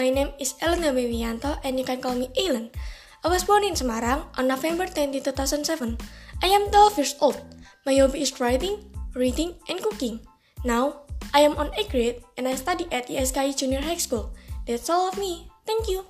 my name is Elena Bevianto and you can call me Ellen. I was born in Semarang on November 20, 2007. I am 12 years old. My hobby is writing, reading, and cooking. Now, I am on 8th grade and I study at ISKI Junior High School. That's all of me. Thank you.